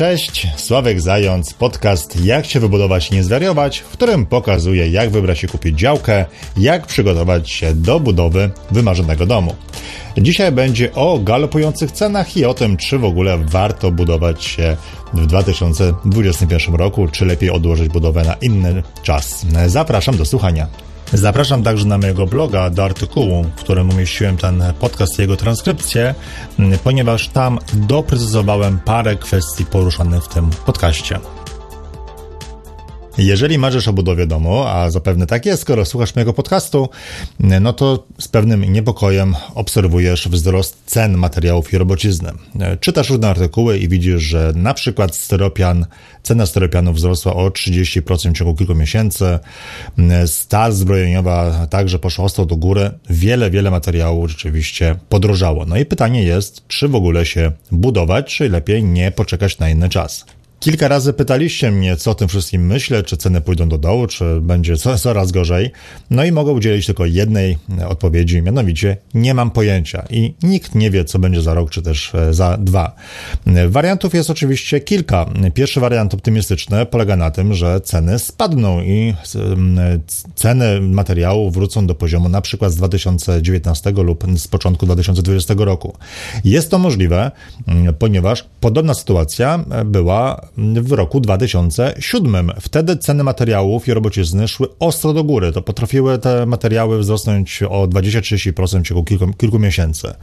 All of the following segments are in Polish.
Cześć, Sławek Zając, podcast Jak się wybudować nie zwariować, w którym pokazuję jak wybrać i kupić działkę, jak przygotować się do budowy wymarzonego domu. Dzisiaj będzie o galopujących cenach i o tym, czy w ogóle warto budować się w 2021 roku, czy lepiej odłożyć budowę na inny czas. Zapraszam do słuchania. Zapraszam także na mojego bloga do artykułu, w którym umieściłem ten podcast i jego transkrypcję, ponieważ tam doprecyzowałem parę kwestii poruszanych w tym podcaście. Jeżeli marzysz o budowie domu, a zapewne tak jest, skoro słuchasz mojego podcastu, no to z pewnym niepokojem obserwujesz wzrost cen materiałów i robocizny. Czytasz różne artykuły i widzisz, że na przykład styropian, cena styropianu wzrosła o 30% w ciągu kilku miesięcy, stal zbrojeniowa także poszła ostro do góry, wiele, wiele materiałów rzeczywiście podrożało. No i pytanie jest, czy w ogóle się budować, czy lepiej nie poczekać na inny czas. Kilka razy pytaliście mnie, co o tym wszystkim myślę, czy ceny pójdą do dołu, czy będzie coraz gorzej. No i mogę udzielić tylko jednej odpowiedzi, mianowicie nie mam pojęcia i nikt nie wie, co będzie za rok, czy też e, za dwa. Wariantów jest oczywiście kilka. Pierwszy wariant optymistyczny polega na tym, że ceny spadną i ceny materiału wrócą do poziomu na przykład z 2019 lub z początku 2020 roku. Jest to możliwe, ponieważ podobna sytuacja była w roku 2007. Wtedy ceny materiałów i robocizny szły ostro do góry. To potrafiły te materiały wzrosnąć o 20-30% w ciągu kilku, kilku miesięcy.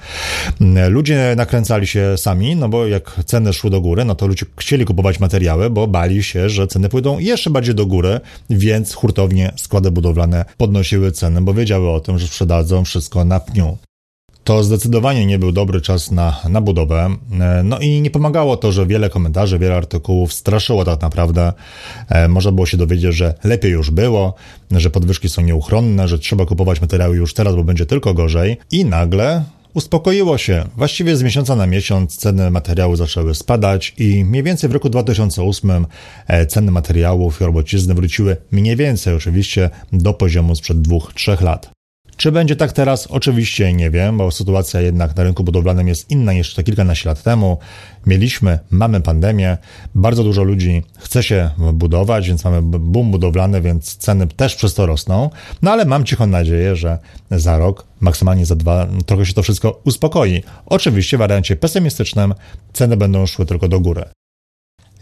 Ludzie nakręcali się sami, no bo jak ceny szły do góry, no to ludzie chcieli kupować materiały, bo bali się, że ceny pójdą jeszcze bardziej do góry, więc hurtownie składy budowlane podnosiły ceny, bo wiedziały o tym, że sprzedadzą wszystko na pniu to zdecydowanie nie był dobry czas na, na budowę. E, no i nie pomagało to, że wiele komentarzy, wiele artykułów straszyło tak naprawdę. E, można było się dowiedzieć, że lepiej już było, że podwyżki są nieuchronne, że trzeba kupować materiały już teraz, bo będzie tylko gorzej. I nagle uspokoiło się. Właściwie z miesiąca na miesiąc ceny materiału zaczęły spadać i mniej więcej w roku 2008 e, ceny materiałów i robocizny wróciły mniej więcej oczywiście do poziomu sprzed dwóch, trzech lat. Czy będzie tak teraz? Oczywiście nie wiem, bo sytuacja jednak na rynku budowlanym jest inna niż te kilkanaście lat temu. Mieliśmy, mamy pandemię, bardzo dużo ludzi chce się budować, więc mamy boom budowlany, więc ceny też przez to rosną. No ale mam cichą nadzieję, że za rok, maksymalnie za dwa, trochę się to wszystko uspokoi. Oczywiście w wariancie pesymistycznym ceny będą szły tylko do góry.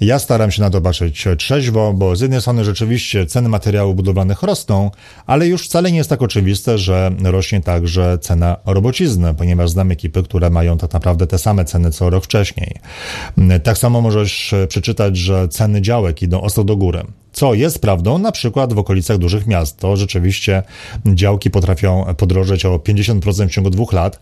Ja staram się na to patrzeć trzeźwo, bo z jednej strony rzeczywiście ceny materiałów budowlanych rosną, ale już wcale nie jest tak oczywiste, że rośnie także cena robocizny, ponieważ znam ekipy, które mają tak naprawdę te same ceny co rok wcześniej. Tak samo możesz przeczytać, że ceny działek idą ostro do góry co jest prawdą na przykład w okolicach dużych miast. To rzeczywiście działki potrafią podrożeć o 50% w ciągu dwóch lat,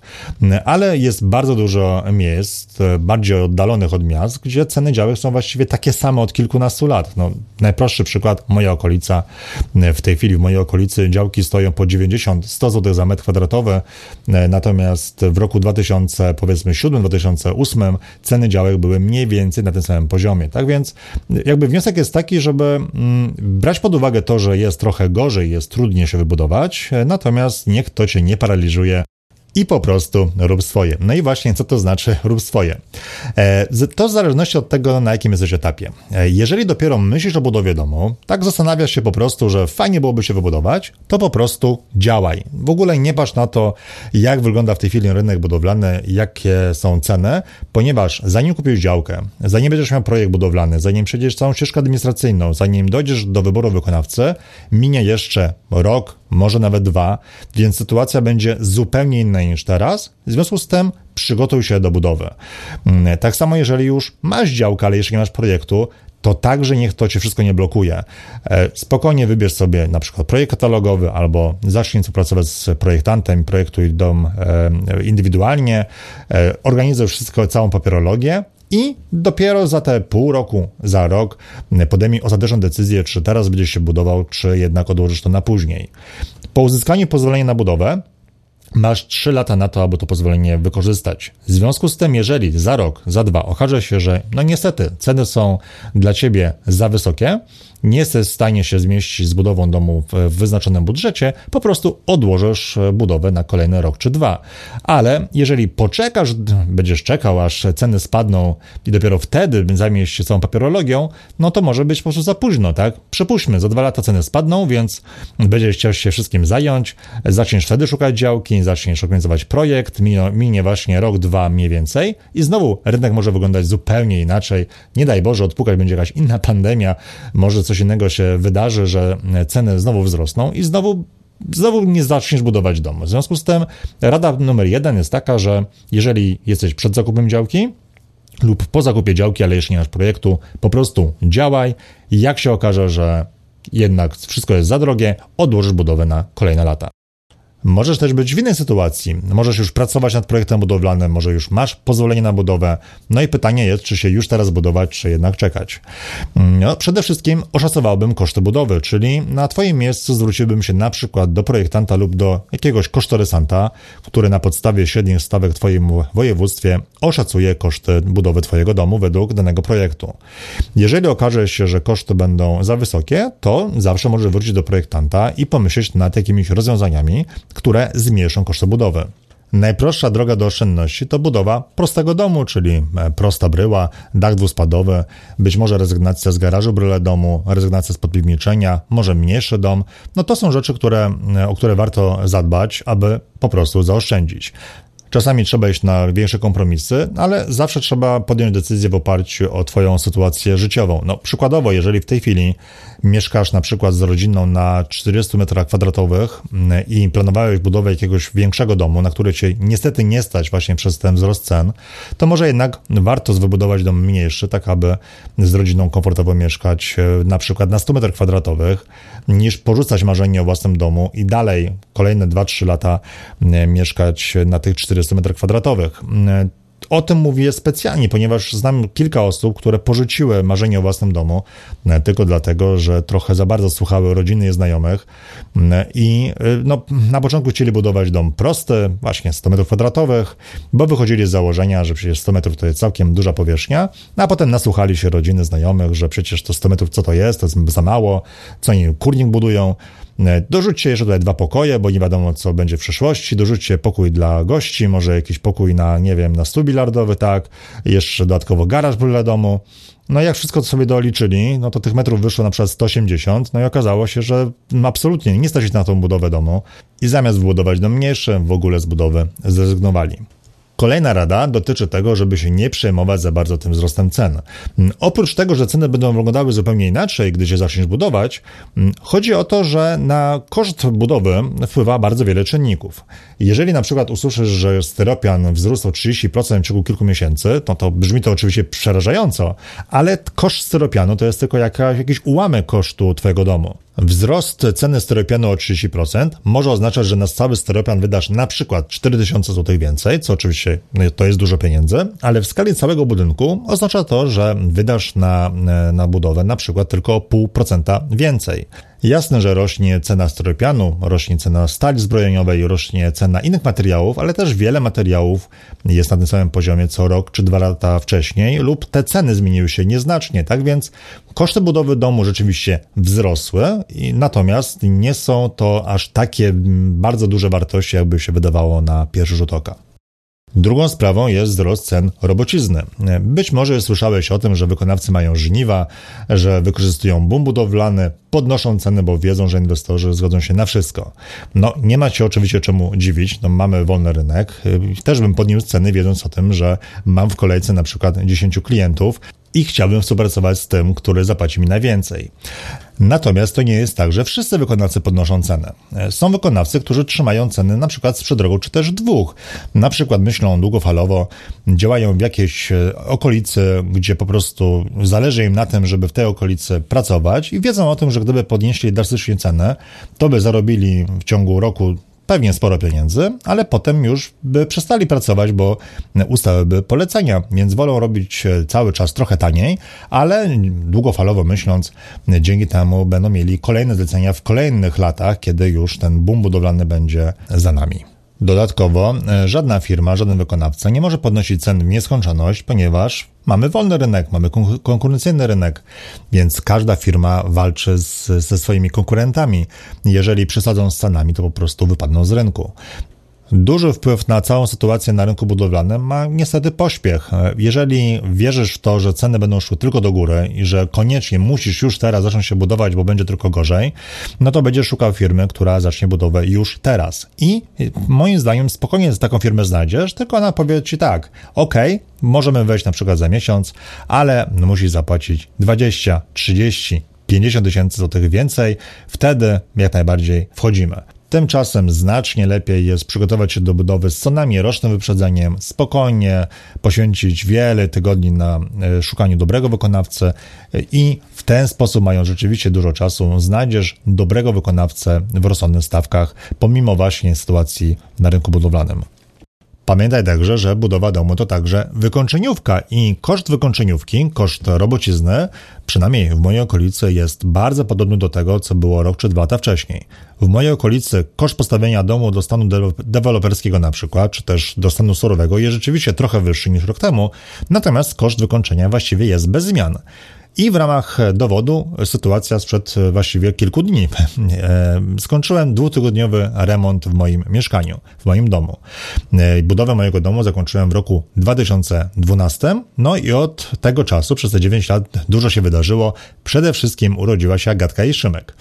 ale jest bardzo dużo miejsc, bardziej oddalonych od miast, gdzie ceny działek są właściwie takie same od kilkunastu lat. No, najprostszy przykład, moja okolica, w tej chwili w mojej okolicy działki stoją po 90-100 zł za metr kwadratowy, natomiast w roku 2000, powiedzmy 2007-2008 ceny działek były mniej więcej na tym samym poziomie. Tak więc jakby wniosek jest taki, żeby Mm, brać pod uwagę to, że jest trochę gorzej, jest trudniej się wybudować, e, natomiast niech to cię nie paraliżuje i po prostu rób swoje. No i właśnie, co to znaczy rób swoje? E, to w zależności od tego, na jakim jesteś etapie. E, jeżeli dopiero myślisz o budowie domu, tak zastanawiasz się po prostu, że fajnie byłoby się wybudować, to po prostu działaj. W ogóle nie patrz na to, jak wygląda w tej chwili rynek budowlany, jakie są ceny, ponieważ zanim kupisz działkę, zanim będziesz miał projekt budowlany, zanim przejdziesz całą ścieżkę administracyjną, zanim dojdziesz do wyboru wykonawcy, minie jeszcze rok, może nawet dwa, więc sytuacja będzie zupełnie inna niż teraz. W związku z tym przygotuj się do budowy. Mm, tak samo, jeżeli już masz działkę, ale jeszcze nie masz projektu, to także niech to cię wszystko nie blokuje. E, spokojnie wybierz sobie na przykład projekt katalogowy albo zacznij współpracować z projektantem, projektuj dom e, indywidualnie, e, organizuj wszystko, całą papierologię i dopiero za te pół roku, za rok podejmij ostateczną decyzję, czy teraz będziesz się budował, czy jednak odłożysz to na później. Po uzyskaniu pozwolenia na budowę, Masz 3 lata na to, aby to pozwolenie wykorzystać. W związku z tym, jeżeli za rok, za dwa okaże się, że no niestety ceny są dla ciebie za wysokie, nie jesteś w stanie się zmieścić z budową domu w wyznaczonym budżecie, po prostu odłożysz budowę na kolejny rok czy dwa. Ale jeżeli poczekasz, będziesz czekał, aż ceny spadną i dopiero wtedy zajmiesz się całą papierologią, no to może być po prostu za późno, tak? Przypuśćmy, za dwa lata ceny spadną, więc będziesz chciał się wszystkim zająć, zaczniesz wtedy szukać działki, zaczniesz organizować projekt, minie, właśnie rok, dwa mniej więcej i znowu rynek może wyglądać zupełnie inaczej. Nie daj Boże, odpukać będzie jakaś inna pandemia, może coś coś innego się wydarzy, że ceny znowu wzrosną i znowu znowu nie zaczniesz budować domu. W związku z tym rada numer jeden jest taka, że jeżeli jesteś przed zakupem działki lub po zakupie działki, ale jeszcze nie masz projektu, po prostu działaj. Jak się okaże, że jednak wszystko jest za drogie, odłożysz budowę na kolejne lata. Możesz też być w innej sytuacji. Możesz już pracować nad projektem budowlanym, może już masz pozwolenie na budowę. No i pytanie jest, czy się już teraz budować, czy jednak czekać. No, przede wszystkim oszacowałbym koszty budowy, czyli na Twoim miejscu zwróciłbym się na przykład do projektanta lub do jakiegoś kosztorysanta, który na podstawie średnich stawek w Twoim województwie oszacuje koszty budowy Twojego domu według danego projektu. Jeżeli okaże się, że koszty będą za wysokie, to zawsze możesz wrócić do projektanta i pomyśleć nad jakimiś rozwiązaniami, które zmniejszą koszty budowy. Najprostsza droga do oszczędności to budowa prostego domu, czyli e, prosta bryła, dach dwuspadowy, być może rezygnacja z garażu bryle domu, rezygnacja z podpiwniczenia, może mniejszy dom. No to są rzeczy, które, e, o które warto zadbać, aby po prostu zaoszczędzić. Czasami trzeba iść na większe kompromisy, ale zawsze trzeba podjąć decyzję w oparciu o Twoją sytuację życiową. No, przykładowo, jeżeli w tej chwili mieszkasz na przykład z rodziną na 40 metrach kwadratowych mm, i planowałeś budowę jakiegoś większego domu, na który Cię niestety nie stać właśnie przez ten wzrost cen, to może jednak warto wybudować dom mniejszy, tak aby z rodziną komfortowo mieszkać e, na przykład na 100 metrach kwadratowych, niż porzucać marzenie o własnym domu i dalej kolejne 2-3 lata mm, mieszkać na tych 40 40 m2. Mm, o tym mówię specjalnie, ponieważ znam kilka osób, które porzuciły marzenie o własnym domu e, tylko dlatego, że trochę za bardzo słuchały rodziny i znajomych mm, i e, no, na początku chcieli budować dom prosty, właśnie 100 metrów kwadratowych, bo wychodzili z założenia, że przecież 100 metrów to jest całkiem duża powierzchnia, a potem nasłuchali się rodziny, znajomych, że przecież to 100 metrów co to jest, to jest za mało, co oni kurnik budują, E, dorzućcie jeszcze tutaj dwa pokoje, bo nie wiadomo, co będzie w przyszłości. Dorzućcie pokój dla gości, może jakiś pokój na, nie wiem, na stół bilardowy, tak. Jeszcze dodatkowo garaż dla domu. No i jak wszystko to sobie doliczyli, no to tych metrów wyszło na przykład 180, no i okazało się, że absolutnie nie stać na tą budowę domu i zamiast wybudować dom mniejszy, w ogóle z budowy zrezygnowali. Kolejna rada dotyczy tego, żeby się nie przejmować za bardzo tym wzrostem cen. Mm, oprócz tego, że ceny będą wyglądały zupełnie inaczej, gdy się zaczniesz budować, mm, chodzi o to, że na koszt budowy wpływa bardzo wiele czynników. Jeżeli na przykład usłyszysz, że styropian wzrósł o 30% w ciągu kilku miesięcy, no to brzmi to oczywiście przerażająco, ale koszt styropianu to jest tylko jakaś, jakiś ułamek kosztu twojego domu. Wzrost ceny styropianu o 30% może oznaczać, że na cały styropian wydasz na przykład 4000 zł więcej, co oczywiście no, to jest dużo pieniędzy, ale w skali całego budynku oznacza to, że wydasz na, na budowę na przykład tylko o 0,5% więcej. Jasne, że rośnie cena styropianu, rośnie cena stali zbrojeniowej, rośnie cena innych materiałów, ale też wiele materiałów jest na tym samym poziomie co rok czy dwa lata wcześniej, lub te ceny zmieniły się nieznacznie. Tak więc koszty budowy domu rzeczywiście wzrosły, natomiast nie są to aż takie bardzo duże wartości, jakby się wydawało na pierwszy rzut oka. Drugą sprawą jest wzrost cen robocizny. Być może słyszałeś o tym, że wykonawcy mają żniwa, że wykorzystują boom budowlany, podnoszą ceny, bo wiedzą, że inwestorzy zgodzą się na wszystko. No, nie ma się oczywiście czemu dziwić, no, mamy wolny rynek. Też bym podniósł ceny, wiedząc o tym, że mam w kolejce na przykład 10 klientów, i chciałbym współpracować z tym, który zapłaci mi najwięcej. Natomiast to nie jest tak, że wszyscy wykonawcy podnoszą cenę. Są wykonawcy, którzy trzymają ceny na przykład sprzed roku czy też dwóch. Na przykład myślą długofalowo, działają w jakiejś e, okolicy, gdzie po prostu zależy im na tym, żeby w tej okolicy pracować i wiedzą o tym, że gdyby podnieśli drastycznie cenę, to by zarobili w ciągu roku pewnie sporo pieniędzy, ale potem już by przestali pracować, bo ustałyby polecenia, więc wolą robić cały czas trochę taniej, ale długofalowo myśląc, dzięki temu będą mieli kolejne zlecenia w kolejnych latach, kiedy już ten boom budowlany będzie za nami. Dodatkowo e, żadna firma, żaden wykonawca nie może podnosić cen w nieskończoność, ponieważ mamy wolny rynek, mamy konkurencyjny rynek, więc każda firma walczy z, ze swoimi konkurentami. Jeżeli przesadzą z cenami, to po prostu wypadną z rynku. Duży wpływ na całą sytuację na rynku budowlanym ma niestety pośpiech. Jeżeli wierzysz w to, że ceny będą szły tylko do góry i że koniecznie musisz już teraz zacząć się budować, bo będzie tylko gorzej, no to będziesz szukał firmy, która zacznie budowę już teraz. I moim zdaniem spokojnie taką firmę znajdziesz, tylko ona powie ci tak, ok, możemy wejść na przykład za miesiąc, ale musisz zapłacić 20, 30, 50 tysięcy złotych więcej, wtedy jak najbardziej wchodzimy. Tymczasem znacznie lepiej jest przygotować się do budowy z co najmniej rocznym wyprzedzeniem, spokojnie poświęcić wiele tygodni na e, szukaniu dobrego wykonawcy i w ten sposób, mając rzeczywiście dużo czasu, znajdziesz dobrego wykonawcę w rozsądnych stawkach, pomimo właśnie sytuacji na rynku budowlanym. Pamiętaj także, że budowa domu to także wykończeniówka i koszt wykończeniówki, koszt robocizny, przynajmniej w mojej okolicy, jest bardzo podobny do tego, co było rok czy dwa lata wcześniej. W mojej okolicy koszt postawienia domu do stanu deweloperskiego na przykład, czy też do stanu surowego jest rzeczywiście trochę wyższy niż rok temu, natomiast koszt wykończenia właściwie jest bez zmian. I w ramach dowodu sytuacja sprzed właściwie kilku dni. E, skończyłem dwutygodniowy remont w moim mieszkaniu, w moim domu. E, budowę mojego domu zakończyłem w roku 2012, no i od tego czasu, przez te 9 lat, dużo się wydarzyło. Przede wszystkim urodziła się Agatka i Szymek.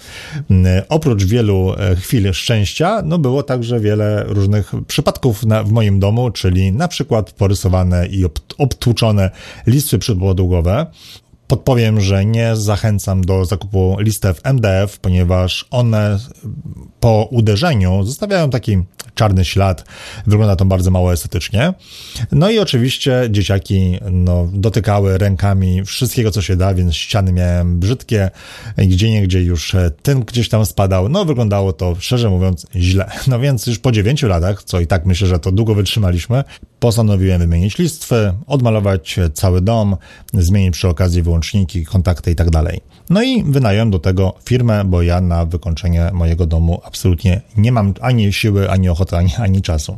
E, oprócz wielu chwil szczęścia, no było także wiele różnych przypadków na, w moim domu, czyli na przykład porysowane i obtłuczone listwy przypodłogowe, Podpowiem, że nie zachęcam do zakupu listew MDF, ponieważ one po uderzeniu zostawiają taki czarny ślad. Wygląda to bardzo mało estetycznie. No i oczywiście dzieciaki no, dotykały rękami wszystkiego, co się da, więc ściany miałem brzydkie, gdzie niegdzie już ten gdzieś tam spadał. No wyglądało to, szczerze mówiąc, źle. No więc już po dziewięciu latach, co i tak myślę, że to długo wytrzymaliśmy, postanowiłem wymienić listwy, odmalować cały dom, zmienić przy okazji wyłączniki, kontakty i tak dalej. No i wynająłem do tego firmę, bo ja na wykończenie mojego domu absolutnie nie mam ani siły, ani ochoty, ani, ani czasu.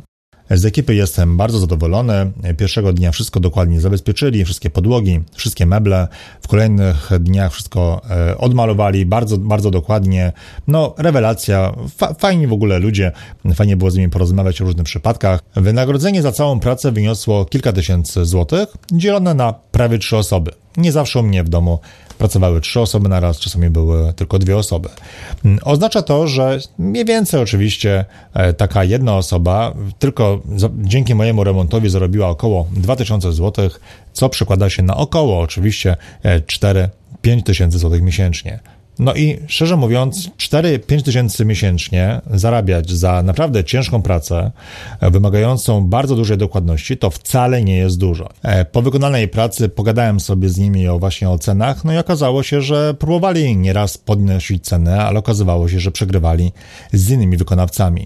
Z ekipy jestem bardzo zadowolony. Pierwszego dnia wszystko dokładnie zabezpieczyli, wszystkie podłogi, wszystkie meble. W kolejnych dniach wszystko e, odmalowali bardzo, bardzo dokładnie. No, rewelacja. Fa fajni w ogóle ludzie. Fajnie było z nimi porozmawiać o różnych przypadkach. Wynagrodzenie za całą pracę wyniosło kilka tysięcy złotych, dzielone na prawie trzy osoby. Nie zawsze u mnie w domu pracowały trzy osoby na raz, czasami były tylko dwie osoby. Mm, oznacza to, że mniej więcej oczywiście e, taka jedna osoba tylko dzięki mojemu remontowi zarobiła około 2000 zł, co przekłada się na około oczywiście 4-5 e, tysięcy złotych miesięcznie. No i szczerze mówiąc, 4-5 tysięcy miesięcznie zarabiać za naprawdę ciężką pracę, e, wymagającą bardzo dużej dokładności, to wcale nie jest dużo. E, po wykonanej pracy pogadałem sobie z nimi o właśnie o cenach, no i okazało się, że próbowali nieraz podnosić cenę, ale okazywało się, że przegrywali z innymi wykonawcami.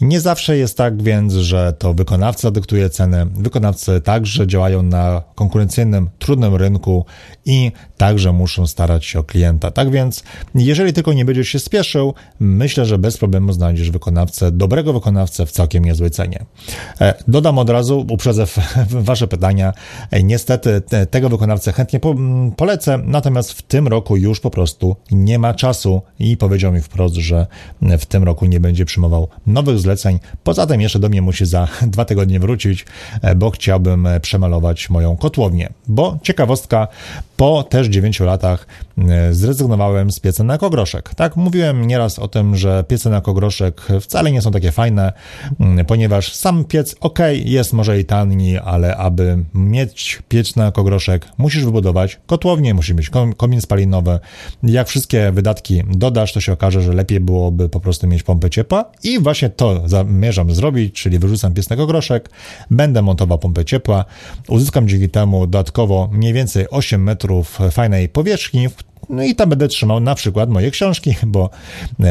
Nie zawsze jest tak więc, że to wykonawca dyktuje cenę. Wykonawcy także działają na konkurencyjnym, trudnym rynku i także muszą starać się o klienta. Tak więc, jeżeli tylko nie będziesz się spieszył, myślę, że bez problemu znajdziesz wykonawcę, dobrego wykonawcę w całkiem niezłej cenie. E, dodam od razu, uprzedzę Wasze pytania. E, niestety tego wykonawcę chętnie polecę, natomiast w tym roku już po prostu nie ma czasu i powiedział mi wprost, że w tym roku nie będzie przyjmował nowych zleceń. Poza tym jeszcze do mnie musi za dwa tygodnie wrócić, e, bo chciałbym przemalować moją kotłownię. Bo ciekawostka, po też 9 latach e, zrezygnowałem z pieca na kogroszek. Tak, mówiłem nieraz o tym, że piece na kogroszek wcale nie są takie fajne, mm, ponieważ sam piec, ok, jest może i tani, ale aby mieć piec na kogroszek, musisz wybudować kotłownię, musi mieć komin spalinowy. Jak wszystkie wydatki dodasz, to się okaże, że lepiej byłoby po prostu mieć pompę ciepła i właśnie to zamierzam zrobić, czyli wyrzucam piec na kogroszek, będę montował pompę ciepła, uzyskam dzięki temu dodatkowo mniej więcej 8 metrów fajnej powierzchni, no i tam będę trzymał na przykład moje książki, bo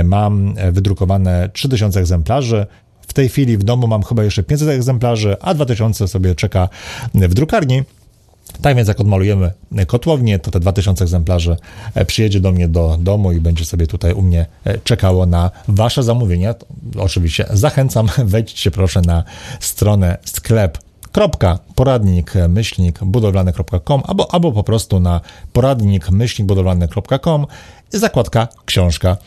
mam wydrukowane 3000 egzemplarzy. W tej chwili w domu mam chyba jeszcze 500 egzemplarzy, a 2000 sobie czeka w drukarni. Tak więc jak odmalujemy kotłownię, to te 2000 egzemplarzy przyjedzie do mnie do domu i będzie sobie tutaj u mnie czekało na Wasze zamówienia. Oczywiście zachęcam, wejdźcie proszę na stronę sklep poradnik myślnik budowlany.com albo, albo po prostu na poradnik myślnik budowlany.com zakładka książka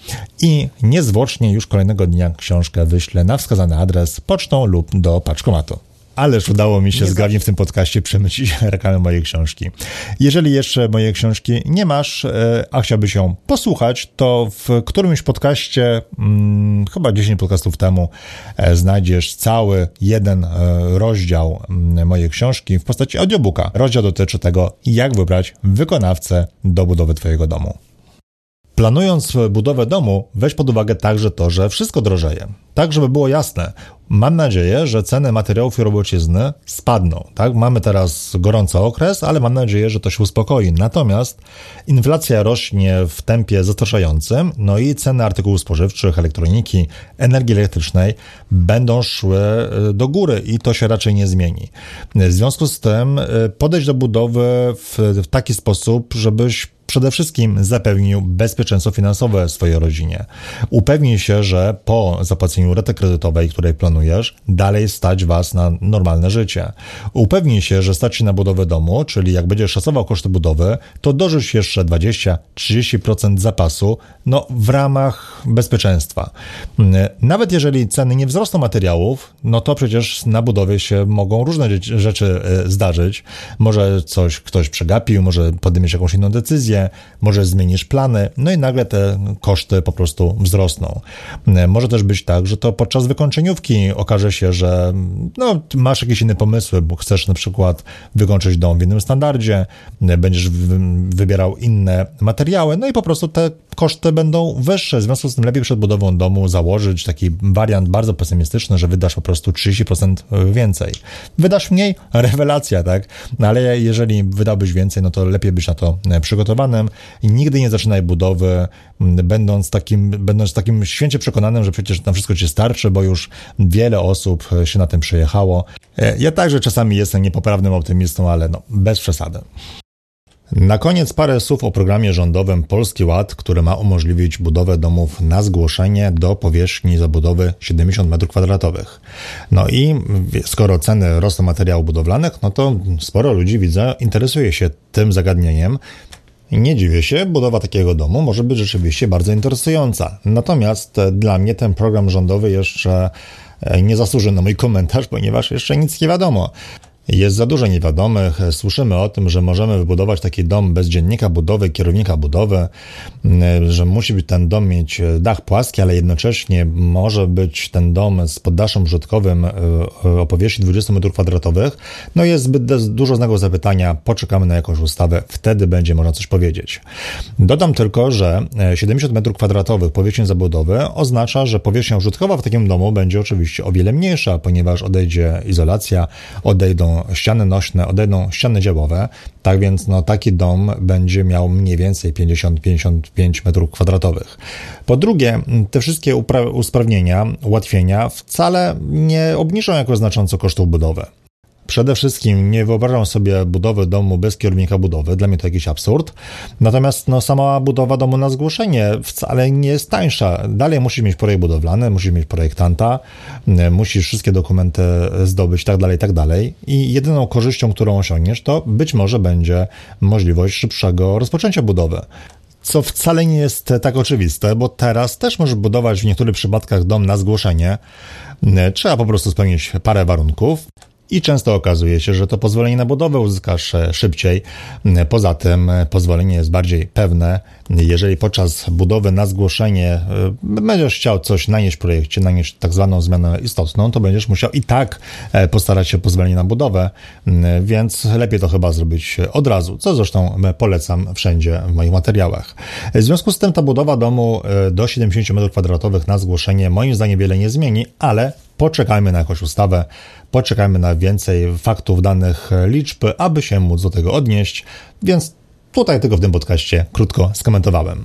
i niezwłocznie już kolejnego dnia książkę wyślę na wskazany adres pocztą lub do paczkomatu. Ależ udało mi się nie w tym podcaście przemycić reklamę mojej książki. Jeżeli jeszcze mojej książki nie masz, e, a chciałbyś ją posłuchać, to w którymś podcaście, hmm, chyba 10 podcastów temu, e, znajdziesz cały jeden e, rozdział mm, mojej książki w postaci audiobooka. Rozdział dotyczy tego, jak wybrać wykonawcę do budowy Twojego domu. Planując budowę domu, weź pod uwagę także to, że wszystko drożeje. Tak, żeby było jasne, mam nadzieję, że ceny materiałów i robocizny spadną. Tak? Mamy teraz gorący okres, ale mam nadzieję, że to się uspokoi. Natomiast inflacja rośnie w tempie zastraszającym, no i ceny artykułów spożywczych, elektroniki, energii elektrycznej będą szły e, do góry i to się raczej nie zmieni. W związku z tym e, podejść do budowy w taki sposób, żebyś przede wszystkim zapewnił bezpieczeństwo finansowe swojej rodzinie. Upewnij się, że po zapłaceniu raty kredytowej, której planujesz, dalej stać Was na normalne życie. Upewnij się, że stać się na budowę domu, czyli jak będziesz szacował koszty budowy, to dorzuć jeszcze 20-30% zapasu, no w ramach bezpieczeństwa. Nawet jeżeli ceny nie wzrosną materiałów, no to przecież na budowie się mogą różne rzeczy e, zdarzyć. Może coś ktoś przegapił, może podejmiesz jakąś inną decyzję, może zmienisz plany, no i nagle te koszty po prostu wzrosną. Może też być tak, że to podczas wykończeniówki okaże się, że no, masz jakieś inne pomysły, bo chcesz na przykład wykończyć dom w innym standardzie, będziesz wybierał inne materiały, no i po prostu te koszty będą wyższe. W związku z tym lepiej przed budową domu założyć taki wariant bardzo pesymistyczny, że wydasz po prostu 30% więcej. Wydasz mniej, rewelacja, tak? No ale jeżeli wydałbyś więcej, no to lepiej być na to przygotowany i nigdy nie zaczynaj budowy, będąc takim, będąc takim święcie przekonanym, że przecież tam wszystko ci starczy, bo już wiele osób się na tym przejechało. E, ja także czasami jestem niepoprawnym optymistą, ale no, bez przesady. Na koniec parę słów o programie rządowym Polski Ład, który ma umożliwić budowę domów na zgłoszenie do powierzchni zabudowy 70 m2. No i skoro ceny rosną materiałów budowlanych, no to sporo ludzi widzę interesuje się tym zagadnieniem nie dziwię się, budowa takiego domu może być rzeczywiście bardzo interesująca. Natomiast dla mnie ten program rządowy jeszcze nie zasłuży na mój komentarz, ponieważ jeszcze nic nie wiadomo. Jest za dużo niewiadomych. Słyszymy o tym, że możemy wybudować taki dom bez dziennika budowy, kierownika budowy, że musi być ten dom mieć dach płaski, ale jednocześnie może być ten dom z poddaszem użytkowym e, o powierzchni 20 m2. No jest zbyt dużo znaków zapytania. Poczekamy na jakąś ustawę, wtedy będzie można coś powiedzieć. Dodam tylko, że 70 m2 powierzchni zabudowy oznacza, że powierzchnia użytkowa w takim domu będzie oczywiście o wiele mniejsza, ponieważ odejdzie izolacja, odejdą ściany nośne, odejdą ściany działowe, tak więc no, taki dom będzie miał mniej więcej 50-55 metrów kwadratowych. Po drugie, te wszystkie usprawnienia, ułatwienia wcale nie obniżą jakoś znacząco kosztów budowy. Przede wszystkim nie wyobrażam sobie budowy domu bez kierownika budowy, dla mnie to jakiś absurd. Natomiast no, sama budowa domu na zgłoszenie wcale nie jest tańsza. Dalej musisz mieć projekt budowlany, musisz mieć projektanta, musisz wszystkie dokumenty zdobyć, tak dalej, tak dalej. I jedyną korzyścią, którą osiągniesz, to być może będzie możliwość szybszego rozpoczęcia budowy co wcale nie jest tak oczywiste, bo teraz też możesz budować w niektórych przypadkach dom na zgłoszenie. Trzeba po prostu spełnić parę warunków i często okazuje się, że to pozwolenie na budowę uzyskasz e, szybciej. Poza tym e, pozwolenie jest bardziej pewne. Jeżeli podczas budowy na zgłoszenie e, będziesz chciał coś nanieść w projekcie, nanieść tak zwaną zmianę istotną, to będziesz musiał i tak postarać się o pozwolenie na budowę, więc lepiej to chyba zrobić od razu, co zresztą polecam wszędzie w moich materiałach. W związku z tym ta budowa domu do 70 m2 na zgłoszenie moim zdaniem wiele nie zmieni, ale poczekajmy na jakąś ustawę, poczekajmy na więcej faktów, danych, liczb, aby się móc do tego odnieść, więc tutaj tylko w tym podcaście krótko skomentowałem.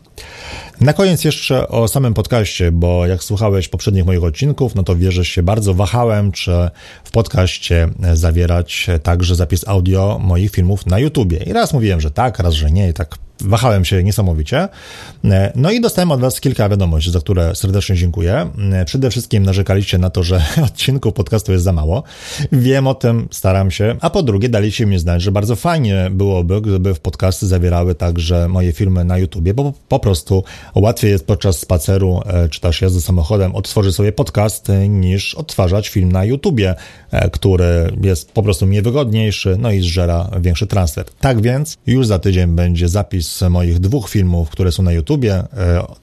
Na koniec jeszcze o samym podcaście, bo jak słuchałeś poprzednich moich odcinków, no to wiesz, że się bardzo wahałem, czy w podcaście zawierać także zapis audio moich filmów na YouTubie. I raz mówiłem, że tak, raz, że nie i tak wahałem się niesamowicie. No i dostałem od Was kilka wiadomości, za które serdecznie dziękuję. Przede wszystkim narzekaliście na to, że odcinków podcastu jest za mało. Wiem o tym, staram się. A po drugie, daliście mi znać, że bardzo fajnie byłoby, gdyby w podcasty zawierały także moje filmy na YouTubie, bo po prostu łatwiej jest podczas spaceru e, czy też jazdy samochodem odtworzyć sobie podcast e, niż odtwarzać film na YouTubie, e, który jest po prostu mniej wygodniejszy, no i zżera większy transfer. Tak więc już za tydzień będzie zapis moich dwóch filmów, które są na YouTubie.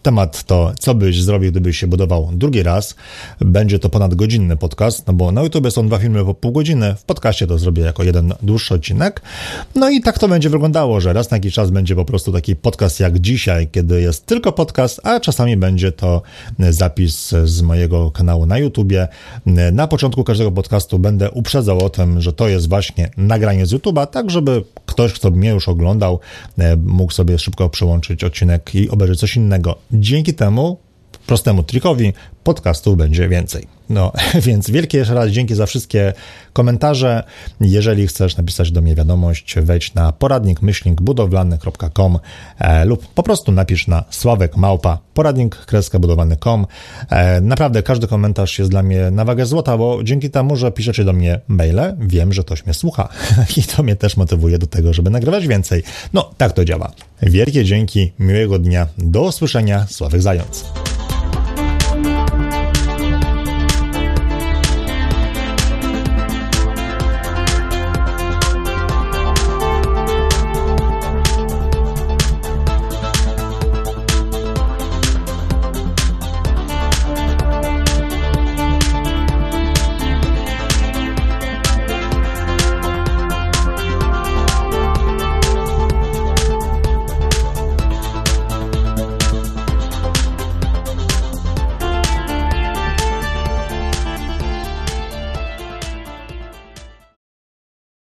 Temat to, co byś zrobił, gdybyś się budował drugi raz. Będzie to ponad godzinny podcast, no bo na YouTubie są dwa filmy po pół godziny, w podcaście to zrobię jako jeden dłuższy odcinek. No i tak to będzie wyglądało, że raz na jakiś czas będzie po prostu taki podcast jak dzisiaj, kiedy jest tylko podcast, a czasami będzie to zapis z mojego kanału na YouTubie. Na początku każdego podcastu będę uprzedzał o tym, że to jest właśnie nagranie z YouTube'a, tak żeby ktoś, kto mnie już oglądał, mógł sobie szybko przełączyć odcinek i obejrzeć coś innego. Dzięki temu prostemu trikowi podcastów będzie więcej. No, więc wielkie jeszcze raz dzięki za wszystkie komentarze. Jeżeli chcesz napisać do mnie wiadomość, wejdź na poradnikmyślnikbudowlany.com e, lub po prostu napisz na sławek małpa poradnik-budowlany.com. E, naprawdę każdy komentarz jest dla mnie na wagę złota, bo dzięki temu, że piszecie do mnie maile, wiem, że ktoś mnie słucha i to mnie też motywuje do tego, żeby nagrywać więcej. No, tak to działa. Wielkie dzięki, miłego dnia, do usłyszenia, Sławek Zając.